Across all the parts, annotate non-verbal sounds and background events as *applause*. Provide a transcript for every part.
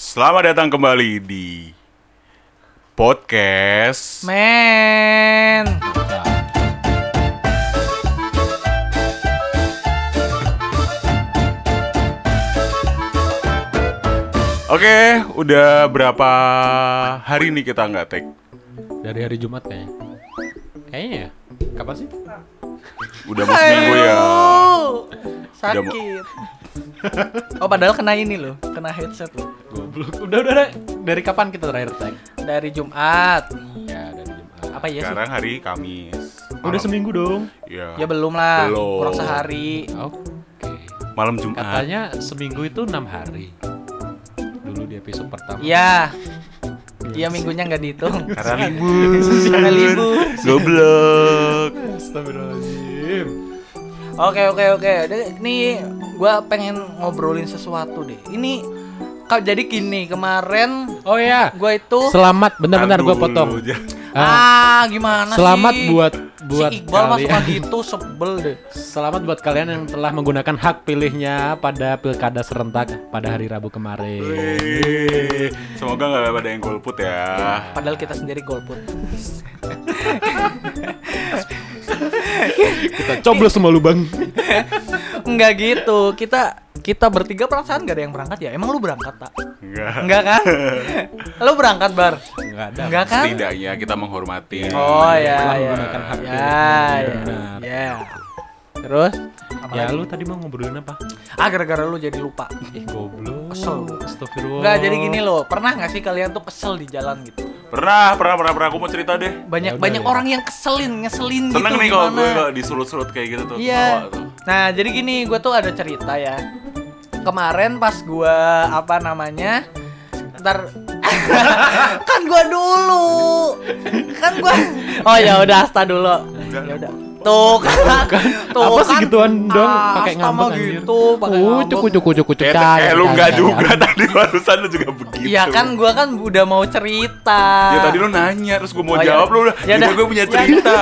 Selamat datang kembali di podcast Men. Oke, udah berapa hari nih kita nggak take? Dari hari Jumat kayaknya. Kayaknya ya. Kapan sih? Udah mau seminggu ya. Sakit. Oh padahal kena ini loh, kena headset loh. Goblok. Udah, udah, udah. Dari kapan kita terakhir tag? Dari Jumat. Ya, dari Jumat. Apa ya sih? Sekarang hari Kamis. Udah Malam- seminggu dong. Iya. Ya belum lah, Belum. kurang sehari. Oke. Malam Jumat. Katanya seminggu itu enam hari. Dulu di episode pertama. Iya. Iya minggunya nggak dihitung. *laughs* Karena libur. *laughs* Karena libur. Goblok. Astagfirullahaladzim. Oke oke oke. Deh, Gua pengen ngobrolin sesuatu deh. Ini kau jadi gini kemarin Oh ya. gua itu Selamat, benar-benar gue potong. Ah, ah gimana selamat sih? buat buat si Iqbal kalian. gitu sebel deh. Selamat buat kalian yang telah menggunakan hak pilihnya pada pilkada serentak pada hari Rabu kemarin. Wih, Semoga nggak ada yang golput ya. Padahal kita sendiri golput. Kita coblos semua lubang. *laughs* *laughs* Enggak gitu. Kita kita bertiga perasaan gak ada yang berangkat ya? Emang lu berangkat tak? Enggak. Enggak kan? *laughs* lu berangkat bar? Enggak ada. Enggak kan? Setidaknya kita menghormati. Oh ya Telah ya. Ya ya. Benar. ya. Terus? Apa Ya lagi? lu tadi mau ngobrolin apa? Ah gara-gara lu jadi lupa. Ih goblok. Kesel. Astagfirullah. Enggak jadi gini loh. Pernah gak sih kalian tuh kesel di jalan gitu? Pernah, pernah, pernah, pernah. Aku mau cerita deh. Banyak Ya udah, banyak ya. orang yang keselin, ngeselin Seneng gitu nih kalau gue disulut-sulut kayak gitu tuh. Iya. Tuh. Nah, jadi gini, gue tuh ada cerita ya. Kemarin pas gue apa namanya, ntar *laughs* kan gue dulu, kan gue. Oh ya udah, asta dulu. Ya udah. Tuh kan, tuh Apa sih kan. gituan dong Ah, pakai ngambek anjir. gitu, pakai Uh, ngambek. cukup cukup cukup cukup. Lu enggak juga tadi barusan lu juga begitu. Iya kan, gue kan udah mau cerita. Ya tadi lu nanya terus gue mau Oh, jawab ya. lu udah. Ya udah. gue punya Ya cerita.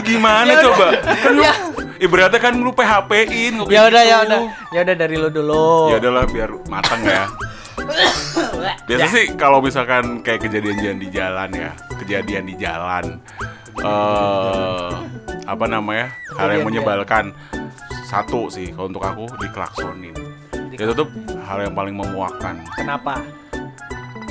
Gimana Ya coba? Kan lu Ya. ibaratnya kan lu PHP-in Ya udah, gitu. ya udah, ya udah dari lu dulu. Ya udahlah biar matang ya. Biasa Ya. sih kalau misalkan kayak kejadian-kejadian di jalan ya, kejadian di jalan eh apa namanya? hal yang menyebalkan. Satu sih kalau untuk aku diklaksonin. Itu tuh hal yang paling memuakkan. Kenapa?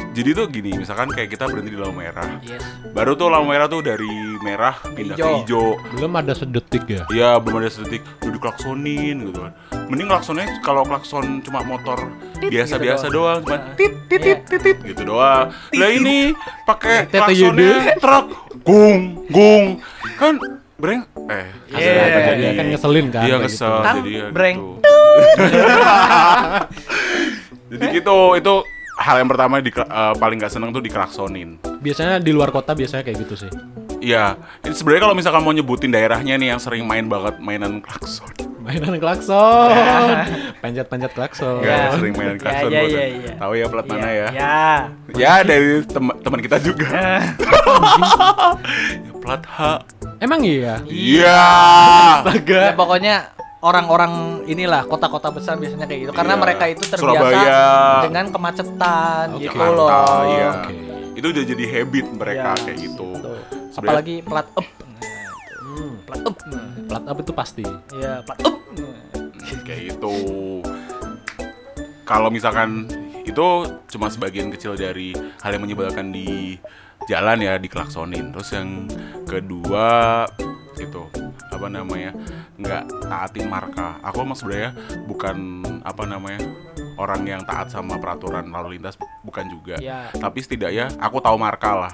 Jadi tuh gini, misalkan kayak kita berhenti di lampu merah. Yes. Baru tuh lampu merah tuh dari merah pindah ke Hijau. hijau. Belum ada sedetik ya. Iya, belum ada sedetik udah diklaksonin gitu kan. Mending klaksonnya kalau klakson cuma motor biasa-biasa gitu doang, cuma Nah, tit tit iya. tit tit tit gitu doang. Lah ini pakai klaksonnya truk gung gung. Kan breng eh Iya, hasilnya apa jadi? Dia kan ngeselin kan. Iya kayak kesel gitu. Kan jadi ya breng. gitu. *laughs* jadi gitu itu hal yang pertama di eh, paling gak seneng tuh diklaksonin. Biasanya di luar kota biasanya kayak gitu sih. Iya, ini sebenarnya kalau misalkan mau nyebutin daerahnya nih yang sering main banget mainan klakson. Mainan klakson. Panjat-panjat klakson. Enggak, Ya. sering mainan Ya, klakson. ya, bosan. ya, ya. Tahu ya plat mana ya? Ya. Ya dari tem- teman kita juga. *laughs* *laughs* Plat H. Emang iya? Iya. Ya pokoknya orang-orang inilah kota-kota besar biasanya kayak gitu karena Iya. mereka itu terbiasa Surabaya. dengan kemacetan Oke. gitu Jakarta, loh. iya. Oke. Itu udah jadi habit mereka Ya, kayak gitu. Apalagi plat up. Hmm. Plat up. Plat up itu pasti. Iya, plat up. Hmm, kayak gitu. Kalau misalkan itu cuma sebagian kecil dari hal yang menyebalkan di jalan ya diklaksonin. Terus yang kedua itu apa namanya nggak taatin marka. Aku emang sebenarnya bukan apa namanya orang yang taat sama peraturan lalu lintas bukan juga. Ya. Tapi setidaknya aku tahu marka lah.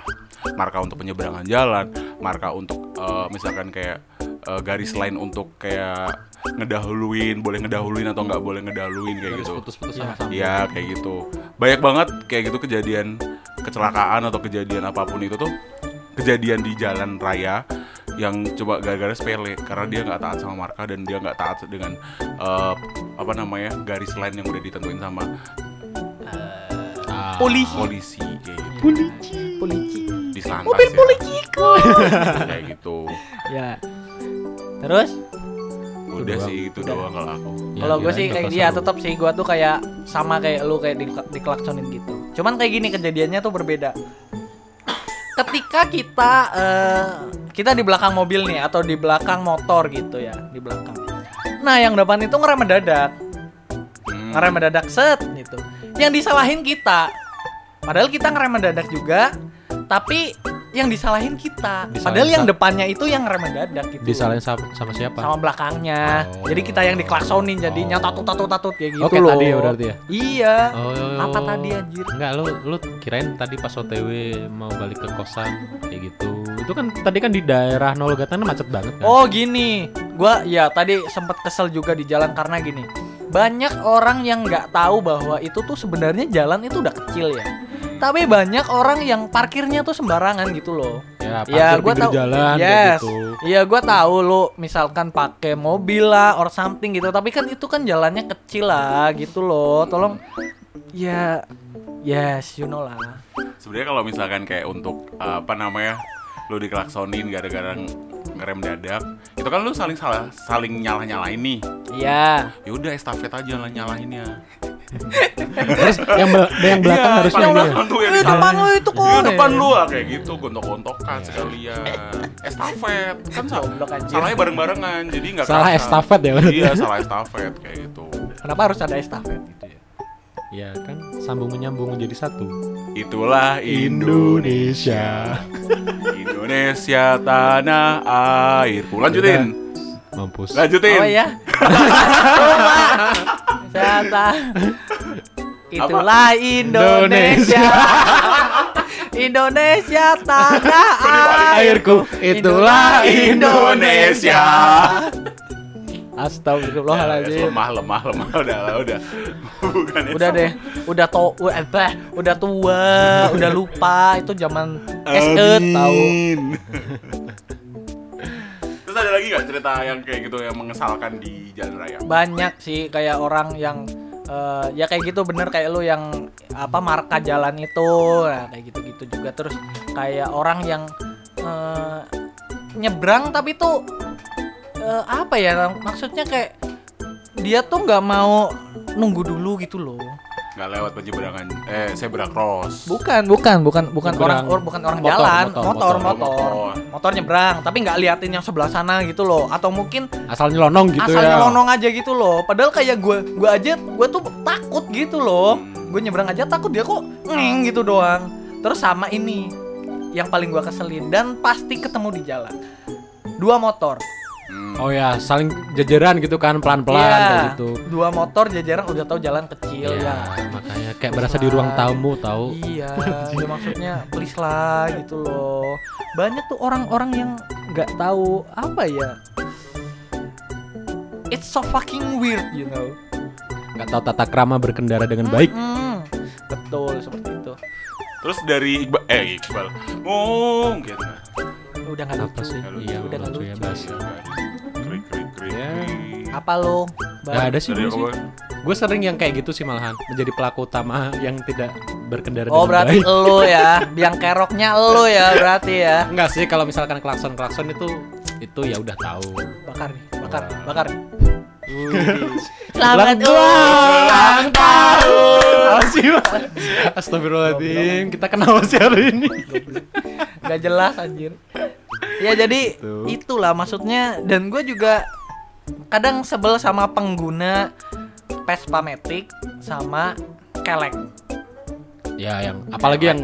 Marka untuk penyeberangan jalan, marka untuk eh, misalkan kayak eh, garis lain untuk kayak ngedahuluin, boleh ngedahuluin atau nggak boleh ngedahuluin kayak gitu. Putus-putus Iya. sama Iya kayak gitu. Banyak banget kayak gitu kejadian kecelakaan atau kejadian apa pun itu tuh kejadian di jalan raya yang coba gara-gara sepele karena dia nggak taat sama marka dan dia nggak taat dengan eh, apa namanya garis lain yang udah ditentuin sama Ah. Polisi. polisi kayak gitu. Polisi. Polisi. Di selantas Mobil ya. polisiku. *laughs* kayak gitu. ya. Terus? udah sih itu doang kalau aku Ya, Kalau gue sih kayak dia tetap sih gue tuh kayak sama kayak lu kayak di, dikelaksonin gitu. Cuman kayak gini kejadiannya tuh berbeda. Ketika kita eh, kita di belakang mobil nih atau di belakang motor gitu ya, di belakang. Nah, yang depan itu ngerem mendadak. Hmm. Ngerem mendadak set gitu. Yang disalahin kita. Padahal kita ngerem mendadak juga, tapi yang disalahin kita. Disalahin Padahal yang depannya itu yang ngerem mendadak gitu. Disalahin sama, sama siapa? sama belakangnya. Oh. Jadi kita yang diklaksonin jadinya Oh. tatut tatut tatut kayak gitu Oke loh. tadi ya berarti ya. Iya. Oh. Apa tadi anjir? Enggak, lu lu kirain tadi pas OTW mau balik ke kosan kayak gitu. Itu kan tadi kan di daerah Nologatan macet banget kan. Oh gini, gua ya tadi sempat kesel juga di jalan karena gini. Banyak orang yang nggak tahu bahwa itu tuh sebenarnya jalan itu udah kecil ya. Tapi banyak orang yang parkirnya tuh sembarangan gitu loh. ya, Ya, pinggir tahu. jalan Yes. gitu. Iya, gua tahu lo misalkan pakai mobil lah or something gitu, tapi kan itu kan jalannya kecil lah gitu loh. Tolong ya yes, you know lah. sebenarnya kalau misalkan kayak untuk uh, apa namanya lu dikelaksonin gara-gara ngerem dadak itu kan lu saling salah saling nyalah nyalain nih Iya. ya udah estafet aja lah nyalahinnya Terus yang bel- yang belakang Iya, harus yang ya? belakang tuh yang disalahin. depan lu itu kok. Iya, depan lu ah, kayak gitu gontok-gontokan sekalian estafet kan salah Goblok anjir. salahnya bareng-barengan jadi nggak Salah estafet ya berarti. iya salah estafet kayak gitu Kenapa harus ada estafet gitu ya? Ya kan sambung menyambung jadi satu. itulah Indonesia Indonesia tanah airku lanjutin Mampus. lanjutin Oh ya. *laughs* Tahu. Itulah Indonesia. Indonesia. Tanah Airku, itulah Indonesia. Astagfirullahaladzim. lemah lemah lemah. Udah lah udah. *laughs* Bukan Udah deh, udah to, udah, eh, udah tua, udah lupa. Itu zaman SE tahu. *laughs* Terus ada lagi nggak cerita yang kayak gitu yang mengesalkan di jalan raya? banyak sih kayak orang yang eh, ya kayak gitu bener kayak lu yang apa marka jalan itu nah kayak gitu-gitu juga terus kayak orang yang eh, nyebrang tapi tuh eh, apa ya maksudnya kayak dia tuh nggak mau nunggu dulu gitu loh Nggak lewat penyeberangan, eh zebra cross. bukan bukan bukan bukan Nyebrang. orang or- bukan orang Motor, jalan. motor, motor motor. motor. motor, motor nyebrang tapi nggak liatin yang sebelah sana gitu loh. Atau mungkin Asal nyelonong gitu asal ya. nyelonong aja gitu loh. Padahal kayak gue gue aja gue tuh takut gitu loh. Hmm. gue nyebrang aja takut dia kok ngeng gitu doang. Terus sama ini yang paling gue keselin. Dan pasti ketemu di jalan. Dua motor Hmm. Oh ya, saling jejeran gitu kan pelan-pelan kayak gitu. dua motor jajaran udah tahu jalan kecil Iya, ya makanya kayak berasa di ruang tamu tahu. iya ya maksudnya please lah gitu loh banyak tuh orang-orang yang nggak tahu apa ya it's so fucking weird you know nggak tahu tata krama berkendara dengan baik. Mm, betul seperti itu Terus dari Iqbal, eh Iqbal, ngomong gitu. Udah nggak Apa lucu sih? Nggak. Iya, Udah nggak lucu ya, lucu. Bas. Krik krik krik. Ya. krik. apa lo Gak ada sih gue sih. Gue sering yang kayak gitu sih malahan menjadi pelaku utama yang tidak berkendara oh berarti baik. lo ya biang keroknya lo ya berarti ya Enggak sih kalau misalkan klakson klakson itu itu ya udah tahu. bakar nih bakar bakar nih Selamat ulang tahun Apa sih? Mas? Astagfirullahaladzim, kita kenapa sih hari ini? Gak jelas anjir Ya jadi Gitu. itulah maksudnya Dan gue juga kadang sebel sama pengguna Vespa Matic sama kelek Ya yang apalagi yang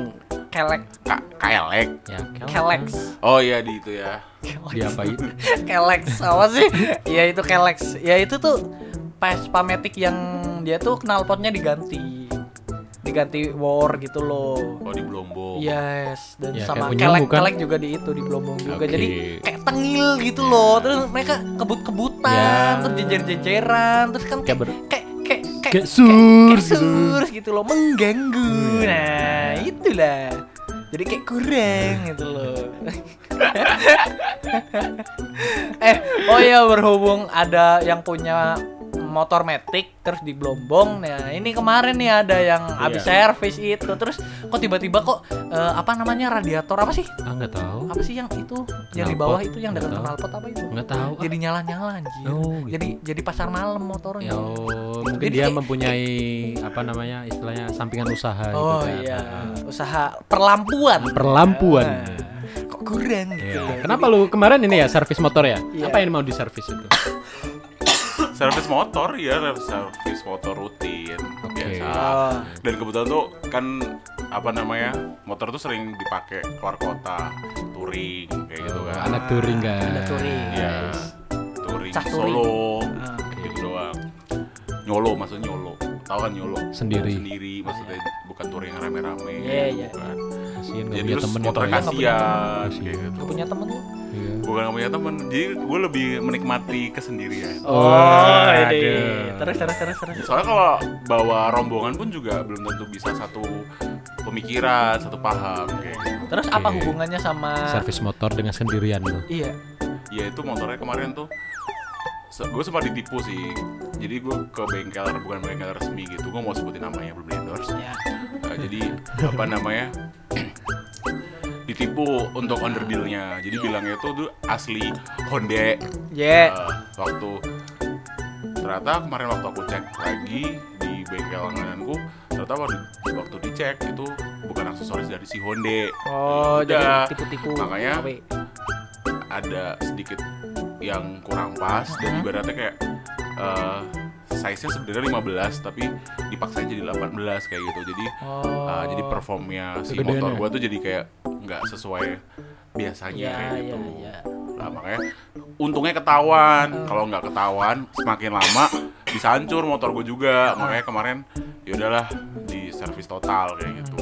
Kelek Ka- Kaelek. ya Kelek Oh iya di itu ya. diapain? *laughs* Kelek apa sih? Ya itu kelek Ya itu tuh Vespa Matic yang dia tuh knalpotnya diganti Diganti war gitu loh Oh di Blombong. Yes, dan Ya, sama kelek bukan? kelek juga di itu di Blombong juga. Oke. Jadi kayak tengil gitu loh. Terus mereka kebut-kebutan, Ya. terus jejer-jejeran, terus kan Kayak kayak kayak kayak kayak, Kayak surs kayak gitu. surs gitu loh, mengganggu. Iya. Nah, itulah. Jadi kayak kurang gitu loh. *laughs* eh, oh ya berhubung ada yang punya motor metik terus di Blombong. Nah, ini kemarin nih ada yang habis servis itu. Terus kok tiba-tiba kok eh, apa namanya radiator apa sih? Ah tahu. Apa sih yang itu yang di bawah itu yang dekat knalpot apa itu? Nggak tahu. Jadi nyala-nyala anjir. Oh, gitu. Jadi jadi pasar malam motornya. Ya, oh, mungkin Jadi dia mempunyai apa namanya istilahnya sampingan usaha Oh gitu kan. iya, Ah, usaha perlampuan. Perlampuan. Ah, kok kurang gitu. Iya. loh. Kenapa lu kemarin ini ya servis motor ya? Iya. Apa yang mau diservis itu? Servis motor ya servis motor rutin Oke. biasa Oh. dan kebetulan tuh kan apa namanya motor tuh sering dipakai keluar kota touring kayak gitu kan Anak touring kan. Ada touring. ya touring Cah touring. solo Ah. gitu doang nyolo maksudnya nyolo tahu kan nyolo Sendiri. sendiri maksudnya bukan touring rame-rame Iya, iya. bukan Kasian nggak jadi punya temen motor ya, kasihan temen. kayak gitu Gak punya temen lu? Iya. bukan nggak punya temen jadi gue lebih menikmati kesendirian Oh, ini. aduh. Terus terus terus terus. Soalnya kalau bawa rombongan pun juga belum tentu bisa satu pemikiran, satu paham kayak gitu. Terus apa Oke. hubungannya sama Servis motor dengan sendirian lu. Iya. Ya itu motornya kemarin tuh gue sempat ditipu sih. Jadi gue ke bengkel bukan bengkel resmi gitu. Gue mau sebutin namanya belum di endorse. Ya. Jadi apa namanya? *clears throat* ditipu untuk underdealnya. Jadi bilangnya itu tuh asli Honda. Yeah. Eh, waktu ternyata kemarin waktu aku cek lagi di bengkel langgananku ternyata waktu, waktu dicek itu bukan aksesoris dari si Honda Oh, jadi tipu-tipu. Makanya- KW. ada sedikit yang kurang pas dan Mhm. ibaratnya kayak eh size-nya sebenarnya 15 tapi dipaksain jadi 18 kayak gitu jadi Oh. eh, jadi performnya si Kegedean motor ya? gua tuh jadi kayak nggak sesuai biasanya Iya, kayak iya, gitu iya. Nah, makanya untungnya ketahuan. Hmm. Kalau nggak ketahuan, semakin lama bisa hancur motor gue juga. Makanya kemarin ya udahlah di servis total kayak gitu.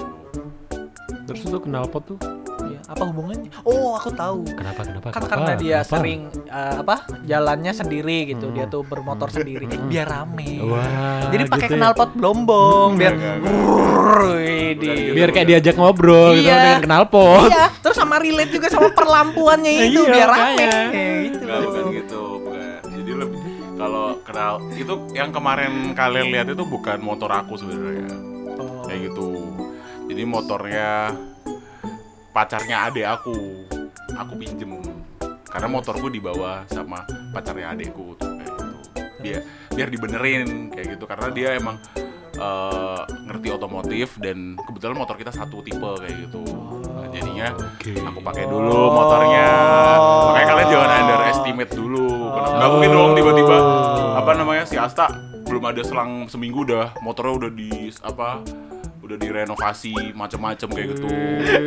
Terus itu knalpot tuh Iya, apa hubungannya? Oh, aku tahu. kenapa kenapa? Kan kenapa? karena dia Kenapa? sering eh, apa? Jalannya sendiri gitu. Hmm. Dia tuh bermotor sendiri biar rame. Wah, Jadi pakai gitu ya. knalpot blombong biar Bukan ini. gitu. biar kayak diajak ngobrol gitu Iya. dengan knalpot. Iya, terus sama relate juga sama perlampuannya itu Iya, biar rame. Kayak gitu. Enggak, bukan gitu, bukan. Jadi lebih kalau kenal itu yang kemarin kalian lihat itu bukan motor aku sebenarnya. Oh. Kayak gitu. Jadi motornya pacarnya adek aku. Aku pinjem. Karena motorku dibawa sama pacarnya adekku tuh kayak gitu. Biar biar dibenerin kayak gitu karena dia emang eh, ngerti otomotif dan kebetulan motor kita satu tipe kayak gitu. Nah, jadinya Oke. aku pakai dulu motornya. Makanya kalian jangan underestimate dulu. Kenapa? Nggak mungkin dong tiba-tiba apa namanya si Asta belum ada selang seminggu udah motornya udah di apa udah direnovasi macam-macam kayak gitu.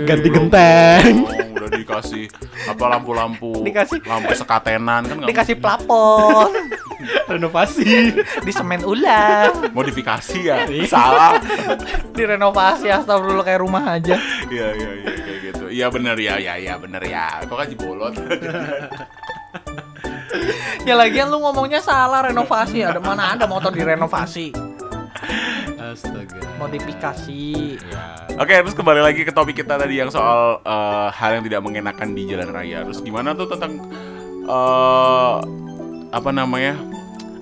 Ganti genteng. Oh, udah dikasih apa lampu-lampu Dikasih- lampu sekatenan kan Dikasih plafon, *laughs* renovasi. di semen ulang, modifikasi ya? Salah. *laughs* Direnovasi astagfirullah kayak rumah aja. iya iya iya kayak gitu. Iya bener ya ya ya bener ya kok kan bolot? *laughs* Ya lagian lu ngomongnya salah renovasi. Ada mana ada motor direnovasi, Astaga. modifikasi. Ya. Oke, terus kembali lagi ke topik kita tadi yang soal eh, hal yang tidak mengenakan di jalan raya. Terus gimana tuh tentang eh apa namanya?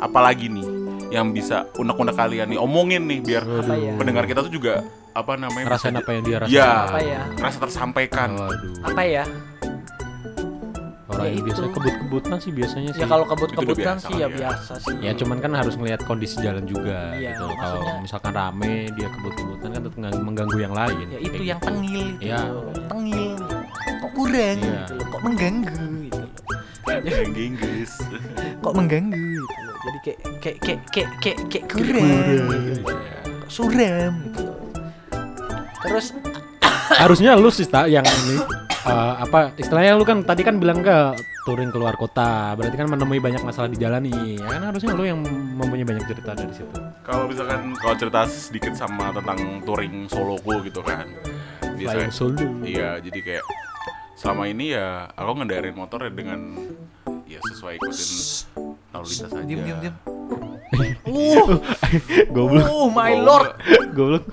Apalagi nih yang bisa unek-unek kalian nih omongin nih biar ya? pendengar kita tuh juga apa namanya? Bisa- apa yang dia rasain. Iya. Apa ya? Rasa tersampaikan. Waduh. Apa ya? Orang Ya yang itu. biasanya kebut-kebutan sih biasanya sih. Ya kalau kebut-kebutan sih ya ya. biasa sih. Ya cuman kan harus ngelihat kondisi jalan juga Iya, gitu. Kalau misalkan rame dia kebut-kebutan kan tetap nggak mengganggu yang lain. ya itu yang gitu. tengil itu Iya. loh. tengil kok kurang Iya. gitu loh kok mengganggu gitu *laughs* kok mengganggu gitu loh jadi kayak kayak kayak kayak kayak, kayak kurang gitu. Kok suram gitu loh. terus Harusnya lu sih tak yang ini *laughs* eh, apa istilahnya lu kan tadi kan bilang ke touring keluar kota, berarti kan menemui banyak masalah di jalan nih. Ya kan harusnya lu yang mempunyai banyak cerita dari situ. Kalau misalkan kalau cerita sedikit sama tentang touring soloku gitu kan. Biasanya solo. Iya, jadi kayak selama ini ya aku ngendarin motor ya dengan ya sesuai ikutin lalu lintas aja. diam diam *laughs* diam uh Goblok, uh my lord goblok.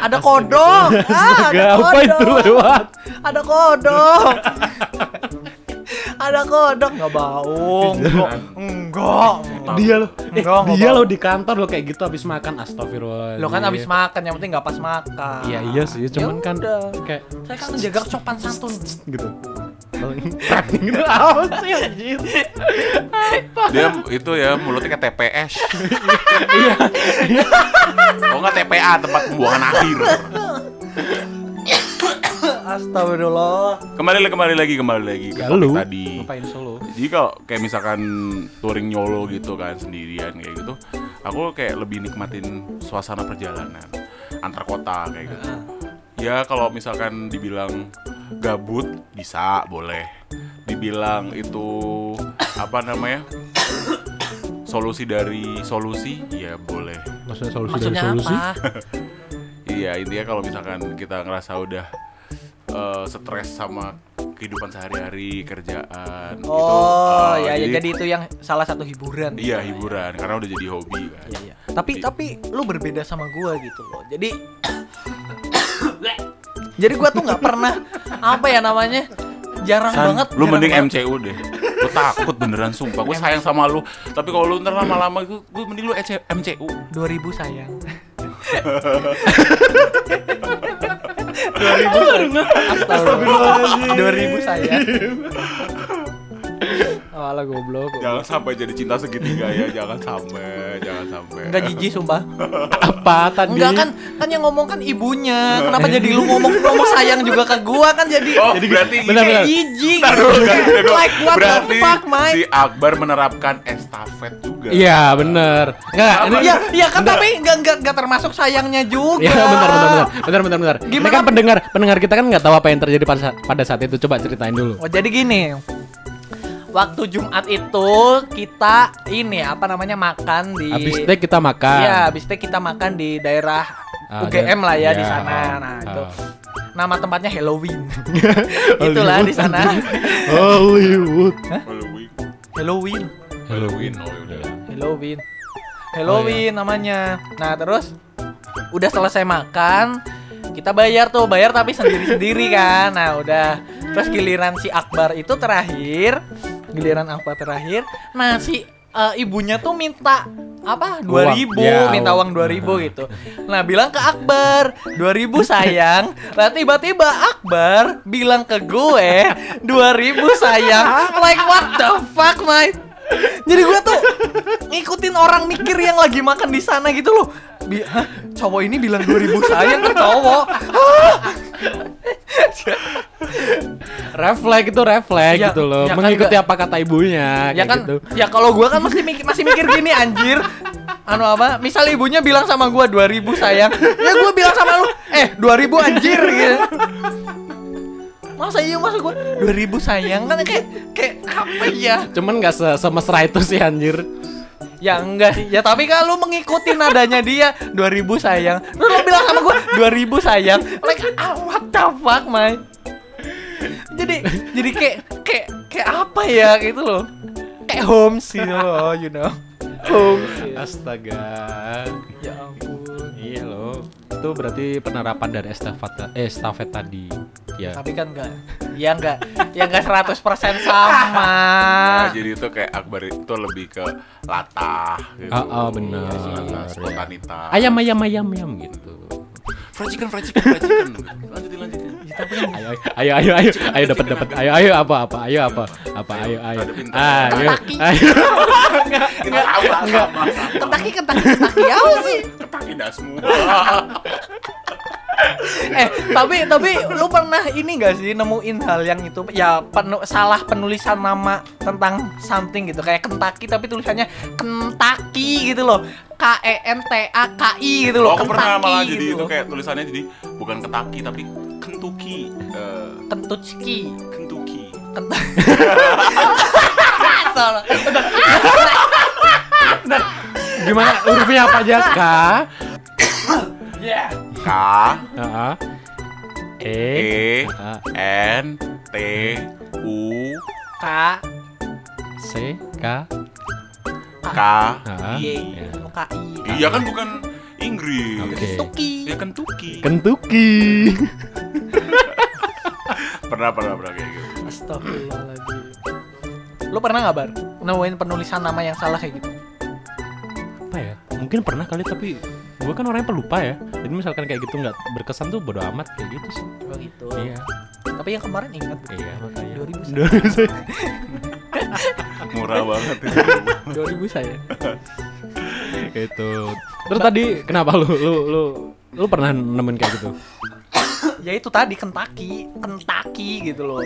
Ada kodok. *laughs* Ah ada apa itu kodok. lewat. ada kodok. Ada kodok. Nggak bau. Enggak. Enggak. Dia loh, eh, Enggak, enggak dia loh di kantor loh kayak gitu habis makan. Astagfirullah. lo kan abis makan yang penting nggak pas makan. Iya iya sih, cuman kan udah. kayak saya kan menjaga sopan santun. Gitu. Gitu apa sih anjir? Dia itu ya mulutnya kayak TPS. Oh enggak TPA tempat pembuangan akhir. astagfirullah Kembali lagi kembali lagi kembali lagi ke Ya topik lu tadi. ngapain solo? Jadi kalau kayak misalkan touring nyolo gitu kan sendirian kayak gitu, aku kayak lebih nikmatin suasana perjalanan antar kota kayak gitu. Ya kalau misalkan dibilang gabut bisa boleh. Dibilang itu apa namanya? solusi dari solusi ya boleh. Maksudnya solusi maksudnya dari solusi? *laughs* Iya intinya kalau misalkan kita ngerasa udah eh, stres sama kehidupan sehari-hari kerjaan gitu. oh Eh, ya ya jadi itu yang salah satu hiburan Iya hiburan karena udah jadi hobi kan. Iya, iya. Tapi Jadi- tapi lu berbeda sama gua gitu loh. Jadi Jadi gua tuh nggak pernah apa ya namanya? Jarang San, banget. lu jarang mending banget. MCU deh. Gue takut beneran sumpah. Gue sayang sama lu. Tapi kalau lu ntar lama-lama gue gue mending lu EC MCU. 2000 sayang. 2000 Astagfirullah. 2000 sayang. *laughs* Alah goblok. goblok. Jangan sampai jadi cinta segitiga ya. Jangan sampai, jangan sampai. Enggak jijik sumpah. *laughs* Apa tadi? Enggak kan kan yang ngomong kan ibunya. Kenapa jadi lu ngomong ngomong sayang juga ke gua kan jadi Oh, jadi berarti benar, benar. jijik. Like what berarti the fuck, Mike? si Akbar menerapkan estafet juga. Iya bener. Enggak, ini Iya, iya kan tapi enggak enggak enggak termasuk sayangnya juga. Iya bentar bentar bentar bentar bentar bentar. Ini Gimana? kan pendengar pendengar kita kan nggak tahu apa yang terjadi pada saat itu. Coba ceritain dulu. Oh, jadi gini. Waktu Jumat itu kita ini apa namanya makan di Habis itu kita makan. Iya, habis itu kita makan di daerah Ah, UGM lah ya iya, di sana. ah, Nah, ah. itu nama tempatnya Halloween. *laughs* Itulah di sana. Hollywood. Halloween. Halloween. Halloween. Oh. Halloween. Halloween namanya. Nah, terus udah selesai makan, kita bayar tuh, bayar tapi sendiri-sendiri kan. Nah, udah. Terus giliran si Akbar itu terakhir, giliran Akbar terakhir. Nah, si eh, ibunya tuh minta apa? 2000, ya, minta uang. uang 2000 gitu. Nah, bilang ke Akbar, 2000 sayang. Lah tiba-tiba Akbar bilang ke gue, 2000 sayang. Like what the fuck, mate? Jadi gue tuh ngikutin orang mikir yang lagi makan di sana gitu loh. Bi Hah? cowok ini bilang 2000 sayang ke cowok. Hah? *laughs* *laughs* Refleks itu refleks Ya, gitu loh. ya kan Mengikuti nggak- apa kata ibunya. ya kan gitu. ya kalau gua kan masih mikir masih mikir gini anjir anu apa misal ibunya bilang sama gua 2000 sayang ya gua bilang sama lu eh 2000 anjir gitu masa iya masa gua 2000 sayang kan kayak kayak apa ya Cuman nggak se semesra itu sih anjir. Ya enggak. Ya tapi kan lu mengikuti nadanya dia. 2000 sayang. Terus lu bilang sama gua 2000 sayang. Like ah, what the fuck man? Jadi jadi kayak kayak kayak apa ya gitu loh. Kayak home sih loh you know. Home Astaga. ya ampun. Itu berarti penerapan dari estafet eh estafet tadi. Ya. tapi kan enggak ya enggak ya enggak 100% sama Nah, jadi itu kayak Akbar itu lebih ke latah gitu. Ah, ah, benar. Latah, Iya. spontanitas. Ayam ayam ayam ayam gitu. Fried chicken, fried chicken, fried chicken. Lanjutin, lanjutin. Ayo ayo ayo ayo ayo dapat dapat ayo ayo apa apa ayo apa apa ayo ayo ayo Kaki. ayo Kita tahu lah sama. ketaki ketaki ketaki apa sih Ketaki dasmu. *laughs* eh tapi tapi lu pernah ini gak sih nemuin hal yang itu? Ya penu- salah penulisan nama tentang something gitu. Kayak Kentucky tapi tulisannya Kentucky gitu loh. K E N T A K I gitu Oh, loh aku pernah malah jadi gitu. itu kayak tulisannya jadi bukan Kentucky tapi Kentucky. Eh, Kentucky. Kentucky. Kentucky. Gimana? Hurufnya apa aja? K. Ya. K. Heeh. e. A, N. T. U. K. C. K. K. Heeh. I Ya. Iya kan bukan Inggris. Oke. Kentucky. Ya Kentucky. Kentucky. *laughs* Pernah pernah pernah kayak gitu. Astagfirullahaladzim. Lu pernah nggak bar? Nemuin penulisan nama yang salah kayak gitu? apa ya? Mungkin pernah kali tapi gue kan orangnya pelupa ya jadi misalkan kayak gitu nggak berkesan tuh bodo amat kayak gitu sih Oh gitu. iya Tapi yang kemarin ingat iya makanya 2000 saya. *laughs* Murah banget itu. 2000 saya. itu terus tadi kenapa lu lu lu lu pernah nemuin kayak gitu ya itu tadi Kentucky, Kentucky gitu loh.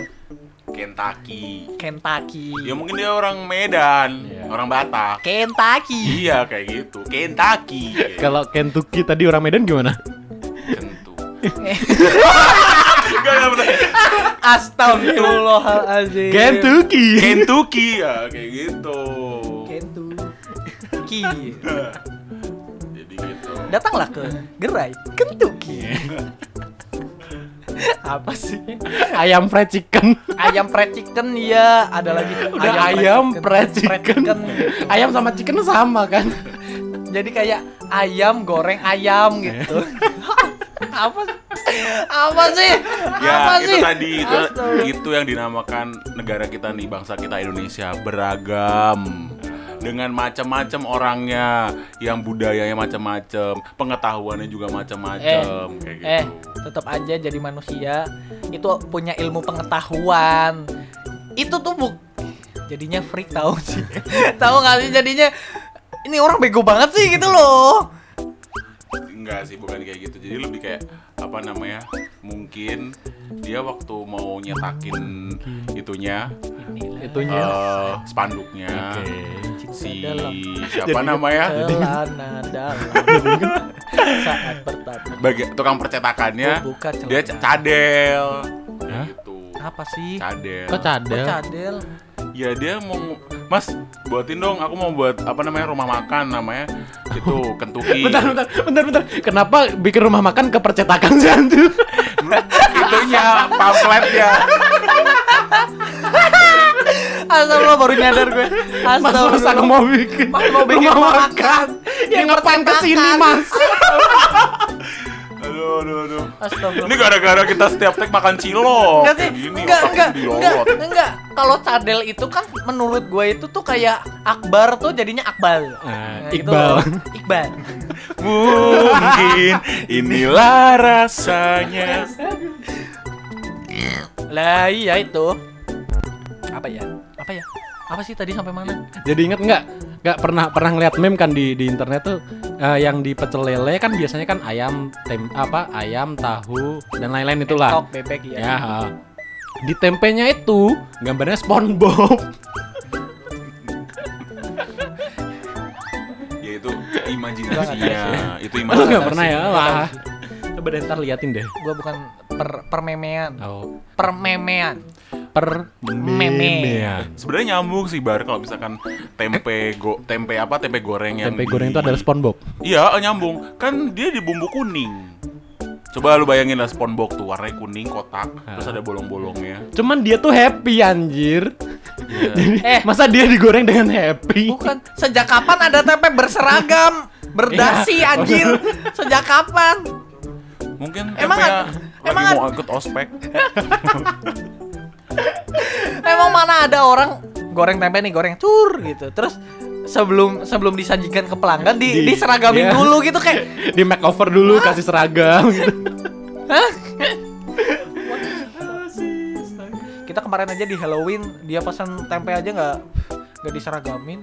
Kentucky. Kentucky. Ya mungkin dia orang Medan, Iya. orang Batak. Kentucky. Iya kayak gitu. Kentucky. kalau Kentucky tadi orang Medan gimana Kentu. Enggak enggak bener. Astagfirullahaladzim. Kentucky Kentucky ya kayak gitu. Kentucky. *laughs* Jadi gitu. Datanglah ke gerai Kentucky. Apa sih? ayam fried chicken Ayam fried chicken ya, ada lagi Udah ayam fried chicken. gitu. ayam sama chicken sama kan Jadi kayak ayam goreng ayam gitu. *laughs* apa apa sih? Ya apa itu sih? tadi itu, Astaga. itu yang dinamakan negara kita nih bangsa kita Indonesia beragam dengan macam-macam orangnya yang budayanya macam-macam pengetahuannya juga macam-macam kayak gitu. Eh, tetap aja jadi manusia itu punya ilmu pengetahuan. Itu tuh buk jadinya freak tahu sih. *laughs* tahu nggak sih jadinya ini orang bego banget sih gitu loh. Enggak sih, bukan kayak gitu. Jadi lebih kayak apa namanya? Mungkin dia waktu mau nyetakin itunya itunya eh, spanduknya si dalam. siapa namanya? Celana dalam *laughs* saat pertama. Bagi tukang percetakannya buka celana. dia cadel. Hah? gitu. Apa sih? Cadel. kok Kok cadel cadel? Ya dia mau Mas, buatin dong. Aku mau buat apa namanya rumah makan namanya itu Kentucky. *laughs* bentar bentar bentar bentar kenapa bikin rumah makan ke percetakan sih anjir *laughs* Itunya pamfletnya. *laughs* Astagfirullah baru nyadar gue. mas mas aku mau bikin Mas mau bikin rumah makan. ya ngapain ke sini mas Aduh, aduh. Astagfirullah. Ini gara-gara kita setiap take makan cilok. Enggak sih, Gini, enggak, enggak, enggak, enggak. Kalau cadel itu kan menurut gue itu tuh kayak Akbar tuh jadinya Akbal. Nah, gitu Iqbal. loh. Iqbal. *laughs* Mungkin inilah rasanya. Lah iya itu. Apa ya? Apa ya? Apa sih tadi sampai mana? Jadi inget nggak? Nggak pernah pernah ngeliat meme kan di di internet tuh eh, yang di pecel lele kan biasanya kan ayam tem apa ayam tahu dan lain-lain itulah. Tok bebek ya. Ya. ha. Di tempenya itu gambarnya SpongeBob. *laughs* Ya itu imajinasinya. itu Lu imajinasi. nggak pernah ya? Wah. Coba deh ntar liatin deh. Gua bukan per permemean. Oh. Permemean. Per Meme. Sebenarnya nyambung sih bar kalau misalkan tempe go tempe apa tempe goreng yang Tempe di- goreng itu adalah SpongeBob. Iya eh, nyambung kan dia di bumbu kuning. Coba lu bayangin lah SpongeBob tuh warnanya kuning kotak terus ada bolong-bolongnya. Cuman dia tuh happy anjir. Iya. Jadi Eh. masa dia digoreng dengan happy? Bukan. Sejak kapan ada tempe berseragam? Berdasi Iya. anjir. Sejak kapan? Mungkin Emang lagi emang mau ikut ospek. *laughs* *laughs* Emang mana ada orang goreng tempe nih, goreng cur gitu. Terus sebelum sebelum disajikan ke pelanggan di, Di- diseragamin iya. dulu gitu kayak *laughs* Di makeover dulu kasih seragam gitu. *laughs* kita kemarin aja di Halloween dia pesan tempe aja nggak nggak diseragamin.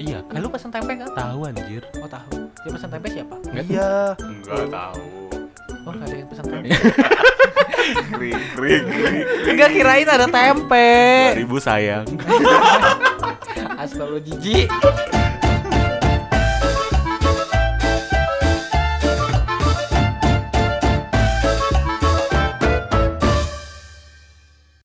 Iya, Eh, lu pesan tempe nggak? tahu anjir. Oh tahu. Dia pesan tempe siapa? Iya. Enggak tahu. Oh nggak ada yang pesan tempe. Krik krik krik. Enggak kirain ada tempe. 2000 sayang. Astagfirullah jijik.